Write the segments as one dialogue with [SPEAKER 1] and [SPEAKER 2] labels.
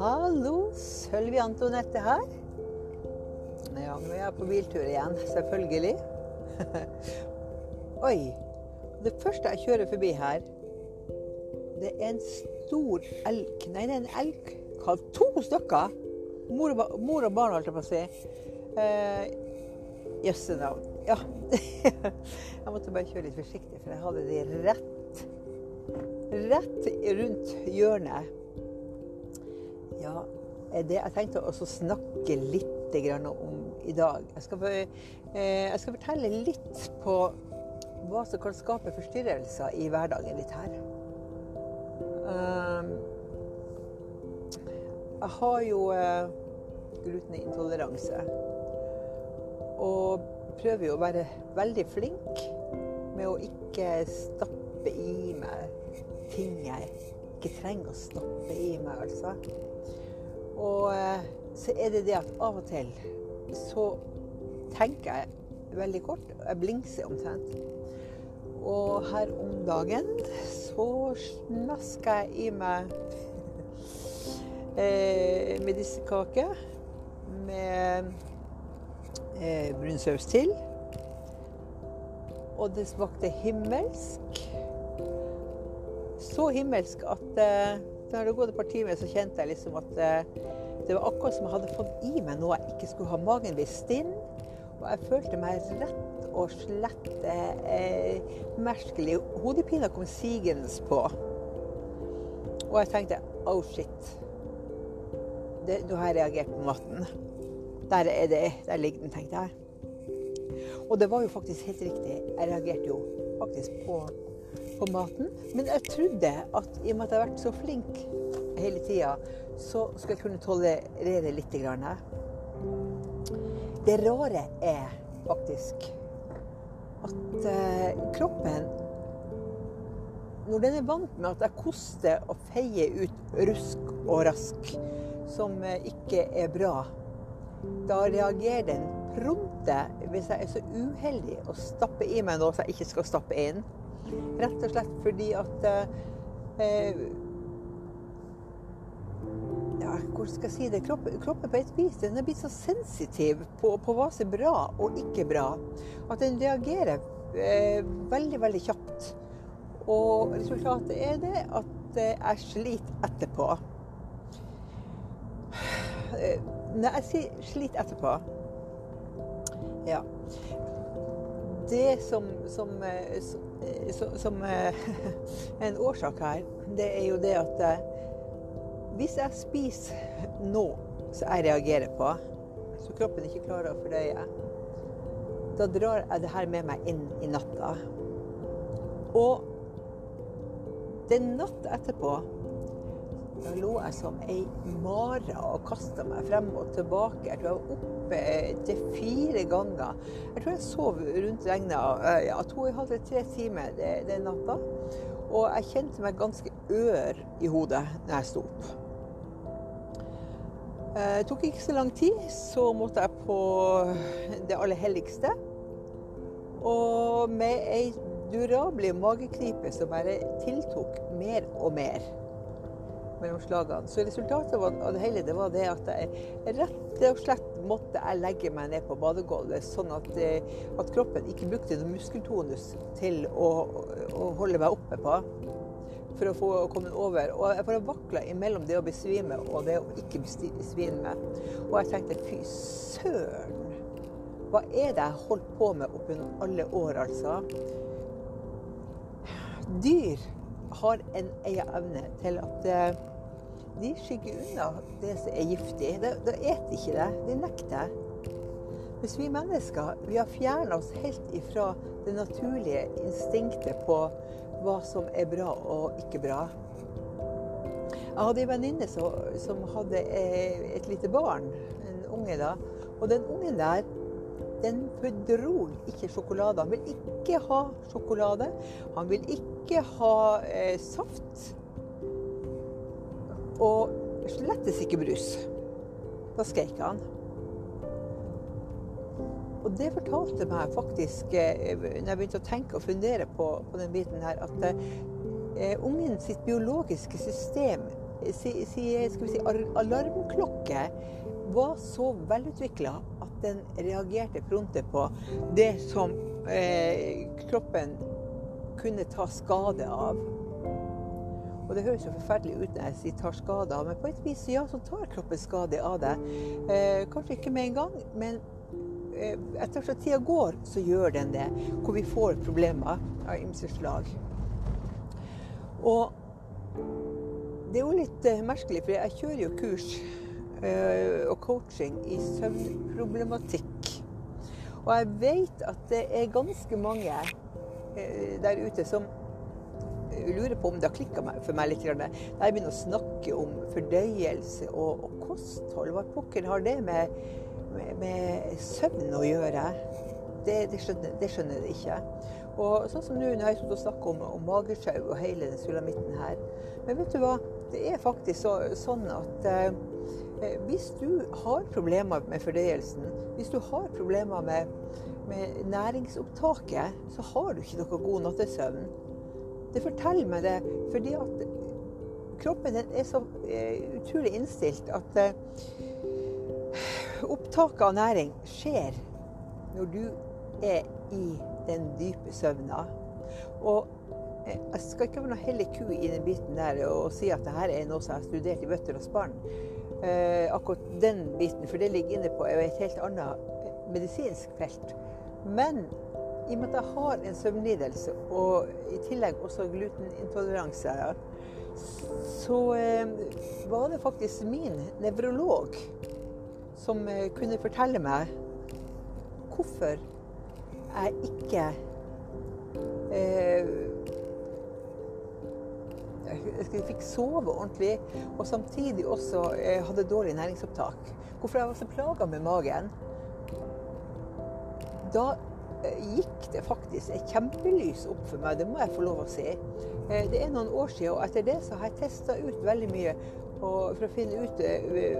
[SPEAKER 1] Hallo, Sølvi Antonette her. Ja, nå er jeg på biltur igjen, selvfølgelig. Oi. Det første jeg kjører forbi her, det er en stor elg Nei, det er en elgkalv. To stykker! Mor og, mor og barn, holdt jeg på å si. Eh, Jøsse navn. Ja. jeg måtte bare kjøre litt forsiktig, for jeg hadde de rett, rett rundt hjørnet. Ja, det jeg tenkte å snakke litt om i dag. Jeg skal, eh, jeg skal, fortelle litt på hva som kan skape forstyrrelser i hverdagen litt her. Um, jeg har jo uh, glutenintoleranse. Og prøver jo å være veldig flink med å ikke stappe i meg ting jeg ikke trenger å stappe i meg, altså. Og eh, så er det det at av og til så tenker jeg veldig kort. Jeg blingser omtrent. Og her om dagen så snasker jeg i meg eh, medisterkake med eh, brun saus til. Og det smakte himmelsk. Så himmelsk at eh, da det gått et par timer, så kjente jeg liksom at eh, det var akkurat som jeg hadde fått i meg noe jeg ikke skulle ha. Magen ble stinn, og jeg følte meg rett og slett eh, merkelig. Hodepina kom sigende på. Og jeg tenkte oh shit. Det, nå har jeg reagert på maten. Der er det, der ligger den, tenkte jeg. Og det var jo faktisk helt riktig. Jeg reagerte jo faktisk på på maten. Men jeg trodde at i og med at jeg har vært så flink hele tida, så skulle jeg kunne tolerere litt. Det rare er faktisk at eh, kroppen Når den er vant med at jeg koster og feier ut rusk og rask som eh, ikke er bra, da reagerer den prompte hvis jeg er så uheldig å stappe i meg noe jeg ikke skal stappe inn. Rett og slett fordi at eh, ja, hvordan skal jeg si det? Kroppen, kroppen, på et vis den er blitt så sensitiv på, på, hva som er bra og ikke bra, at den reagerer eh, veldig, veldig kjapt. Og resultatet er det at eh, jeg sliter etterpå. Eh, når jeg sier 'slit etterpå' Ja det som, som, eh, som, som er eh, en årsak her, det er jo det at eh, hvis jeg spiser nå som jeg reagerer på, så kroppen ikke klarer å fordøye, da drar jeg det her med meg inn i natta. Og den natta etterpå da lå jeg som ei mare og kasta meg frem og tilbake. Jeg tror jeg var oppe til fire ganger. Jeg tror jeg sov rundt regnet eh, ja, to og en halv til tre timer den natta. Og jeg kjente meg ganske ør i hodet når jeg sto opp. Eh, det tok ikke så lang tid, så måtte jeg på det aller helligste. Og med ei durabelig mageknipe som bare tiltok mer og mer mellom slagene. Så resultatet av det hele det var det at jeg rett og slett måtte jeg legge meg ned på badegulvet, sånn at, eh, at kroppen ikke brukte muskeltonus til å, å, holde meg oppe på. For å få komme over. Og jeg bare vakla imellom det å besvime og det å ikke besvime. Og jeg tenkte fy søren, hva er det jeg holdt på med oppunder alle år, altså? Dyr har en egen evne til at eh, de skygger unna det som er giftig. Da, eter ikke det. De nekter. Hvis vi mennesker vi har fjerna oss helt ifra det naturlige instinktet på hva som er bra og ikke bra. Jeg hadde en venninne som, hadde eh, et lite barn, en unge da. Og den ungen der, den fordro ikke sjokolade. Han vil ikke ha sjokolade. Han vil ikke ha eh, saft. Og slettes ikke brus. Da skreik han. Og det fortalte meg faktisk, eh, når jeg begynte å tenke og fundere på, på den biten her, at eh, ungen sitt biologiske system si, si, vi si, alarmklokke var så velutvikla at den reagerte pronte på det som eh, kroppen kunne ta skade av. Og det høres jo forferdelig ut når jeg sier tar skade av, men på et vis ja, så tar kroppen skade av deg. Eh, kanskje ikke med en gang, men eh, etter som tida går, så gjør den det. Hvor vi får problemer av ymse slag. Og det er jo litt eh, merkelig, for jeg kjører jo kurs eh, og coaching i søvnproblematikk. Og jeg vet at det er ganske mange der ute som lurer på om det har klikka for meg litt. Da jeg begynner å snakke om fordøyelse og, og kosthold, hva pokker har det med, med, med, søvn å gjøre? Det, det, skjønner, jeg ikke. Og sånn som nå når jeg snakker om, om magesjau og hele den sulamitten her. Men vet du hva? Det er faktisk så, sånn at eh, hvis du har problemer med fordøyelsen, hvis du har problemer med, med næringsopptaket, så har du ikke noe god nattesøvn. Det forteller meg det fordi at kroppen er så uh, utrolig innstilt at uh, opptaket av næring skjer når du er i den dype søvna. Og jeg skal ikke være noe hellig ku i den biten der og si at dette er noe som jeg har studert i bøtter og spann. Akkurat den biten, for det ligger inne på et helt annet medisinsk felt. Men i og med at jeg har en søvnlidelse og i tillegg også glutenintoleranse, så eh, var det faktisk min nevrolog som eh, kunne fortelle meg hvorfor jeg ikke eh, jeg fikk sove ordentlig, og samtidig også eh, hadde dårlig næringsopptak. Hvorfor jeg var så plaga med magen. Da gikk det faktisk et kjempelys opp for meg, det må jeg få lov å si. Eh, det er noen år siden, og etter det så har jeg testa ut veldig mye for å finne ut eh,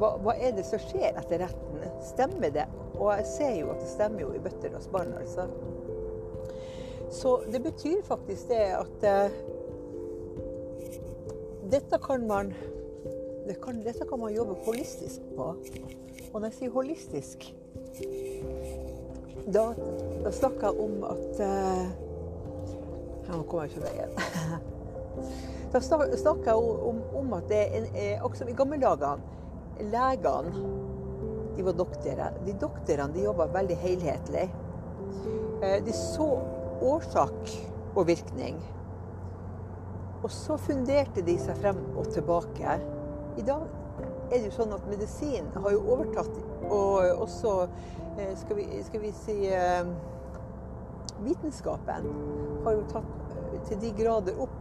[SPEAKER 1] hva, hva, er det som skjer etter retten. Stemmer det? Og jeg ser jo at det stemmer jo i bøtter og spann, altså. Så det betyr faktisk det at dette kan man det kan, dette kan man jobbe holistisk på. Og når jeg sier holistisk da, da snakker jeg om at uh, Nå kommer jeg ikke veien. da snakker jeg om, om, at det er, eh, også i gamle dager Legene de var doktorer. De doktorene de jobba veldig helhetlig. Eh, de så årsak og virkning. Og så funderte de seg frem og tilbake. I dag er det jo sånn at medisin har jo overtatt og også Eh, skal vi, skal vi si eh, Vitenskapen har jo tatt eh, til de grader opp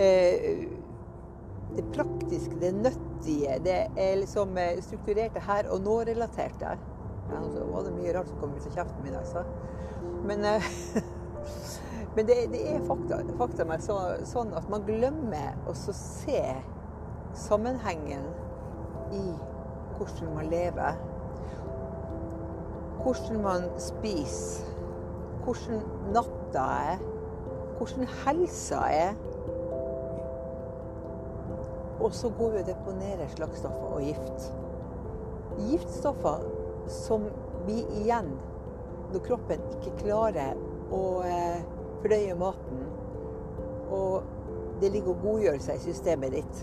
[SPEAKER 1] det praktiske, det nøttige, det er liksom strukturerte her og nå-relaterte. Ja, så var det mye rart som kom ut av kjeften min, altså. Men, men det, det, er fakta, fakta med så, sånn at man glemmer å se sammenhengen i hvordan man lever hvordan man spiser, hvordan natta er, hvordan helsa er. Og så går vi og deponerer slagstoffer og gift. Giftstoffer som vi igjen, når kroppen ikke klarer å eh, fordøye maten, og det ligger og godgjør seg i systemet ditt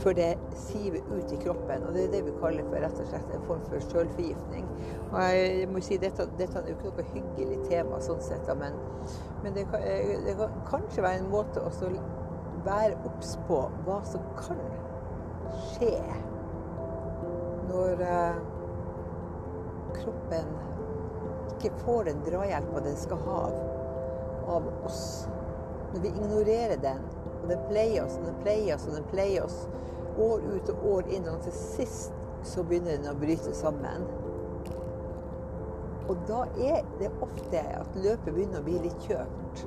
[SPEAKER 1] For det siver ut i kroppen. Og det er det vi kaller for rett og slett en form for selvforgiftning. Og jeg må si dette, dette er jo ikke noe hyggelig tema sånn sett, men, men det, kan, det, kan, kanskje være en måte å være obs på hva som kan skje når uh, kroppen ikke får den drahjelpa den skal ha av oss. Når vi ignorerer den, og den pleier oss og den pleier oss og den pleier oss år ut og år inn, og til sist så begynner den å bryte sammen. Og da er det ofte at løpet begynner å bli litt kjørt.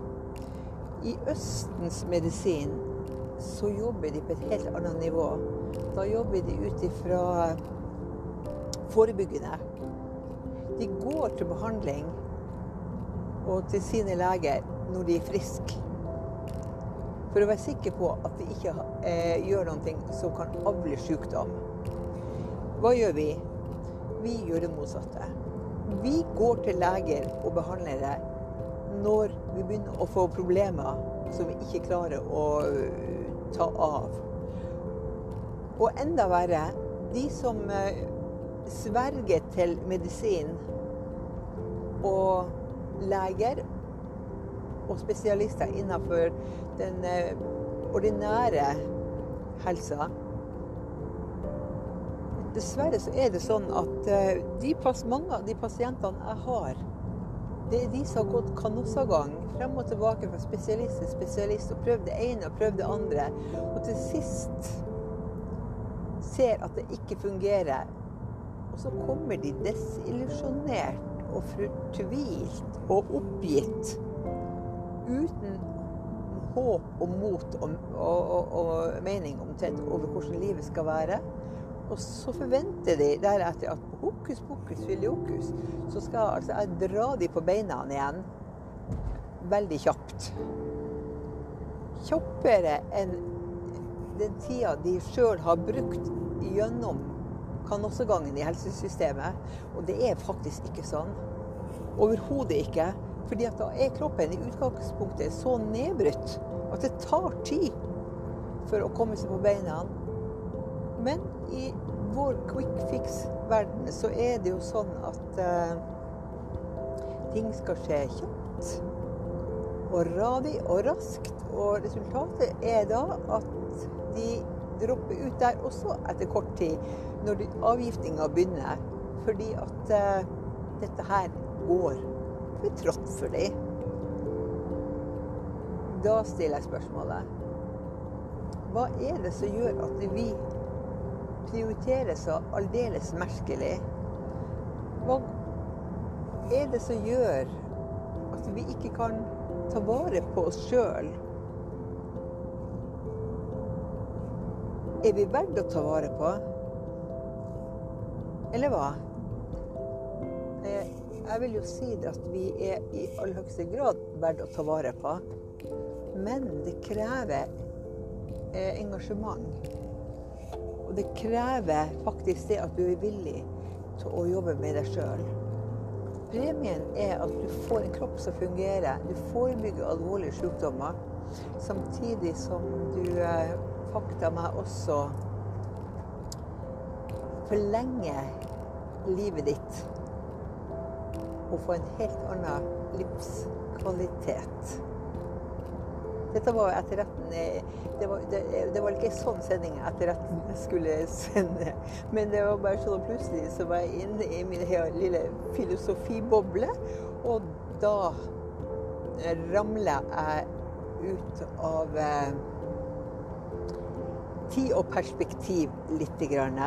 [SPEAKER 1] I Østens medisin så jobber de på et helt annet nivå. Da jobber de ut ifra forebyggende. De går til behandling og til sine leger når de er friske. For å være sikker på at de ikke eh, gjør noe som kan avle sykdom. Hva gjør vi? Vi gjør det motsatte. Vi går til leger og behandlere når vi begynner å få problemer som vi ikke klarer å uh, ta av. Og enda verre, de som sverger til medisin og leger og spesialister innenfor den uh, ordinære helsa Dessverre så er det sånn at de, mange av de pasientene jeg har, det er de som har gått kanossagang frem og tilbake fra spesialist til spesialist og prøvd det ene og prøvd det andre, og til sist ser at det ikke fungerer. Og så kommer de desillusjonert og fortvilt og oppgitt. Uten håp og mot og, og, og, mening omtrent over hvordan livet skal være. Og så forventer de deretter at hokus pokus filiokus, så skal altså jeg dra de på beina igjen veldig kjapt. Kjappere enn den tida de sjøl har brukt gjennom kanossegangen i helsesystemet. Og det er faktisk ikke sånn. Overhodet ikke. Fordi at da er kroppen i utgangspunktet så nedbrutt at det tar tid for å komme seg på beina. Men i vår quick fix-verden så er det jo sånn at uh, ting skal skje kjapt og radig og raskt. Og resultatet er da at de dropper ut der også etter kort tid, når avgiftinga begynner. Fordi at uh, dette her går for trått for dem. Da stiller jeg spørsmålet Hva er det som gjør at vi prioriterer så aldeles merkelig. Hva er det som gjør at vi ikke kan ta vare på oss sjøl? Er vi verdt å ta vare på? Eller hva? Eh, jeg vil jo si at vi er i aller høyeste grad verdt å ta vare på. Men det krever eh, engasjement. Og det krever faktisk det at du er villig til å jobbe med deg sjøl. Premien er at du får en kropp som fungerer. Du forebygger alvorlige sykdommer. Samtidig som du eh, fakta meg også forlenger livet ditt og få en helt annen livskvalitet. Dette var etterretten det var, det, det var ikke sånn sending etterretten skulle sende. Men det var bare sånn plutselig så var jeg inne i min lille filosofiboble. Og da ramla jeg ut av eh, tid og perspektiv lite grann.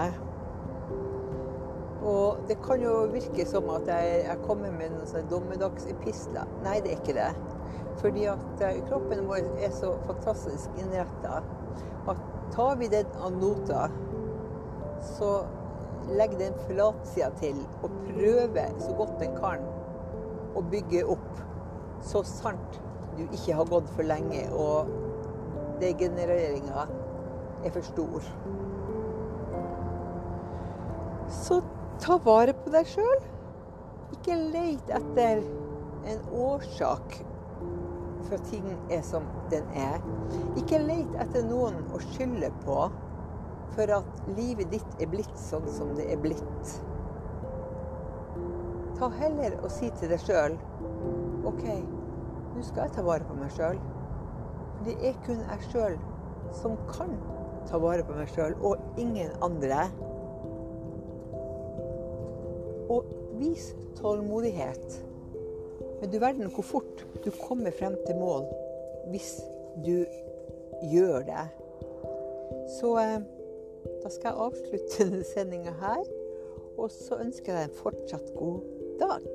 [SPEAKER 1] Og det kan jo virke som at jeg, jeg kommer med noen sånne dommedagsepisler. Nei, det er ikke det. Fordi at eh, kroppen vår er så fantastisk innretta at tar vi den av nota, så legger den flatsida til og prøver så godt den kan å bygge opp. Så sant du ikke har gått for lenge og degenereringa er for stor. Så ta vare på deg sjøl. Ikke leit etter en årsak for ting er som den er. Ikke leit etter noen å skylde på for at livet ditt er blitt sånn som det er blitt. Ta heller og si til deg sjøl OK, nå skal jeg ta vare på meg sjøl. Det er kun jeg sjøl som kan ta vare på meg sjøl, og ingen andre. Og vis tålmodighet. Men du verden hvor fort du kommer frem til mål hvis du gjør det. Så eh, da skal jeg avslutte denne sendinga her. Og så ønsker jeg deg en fortsatt god dag.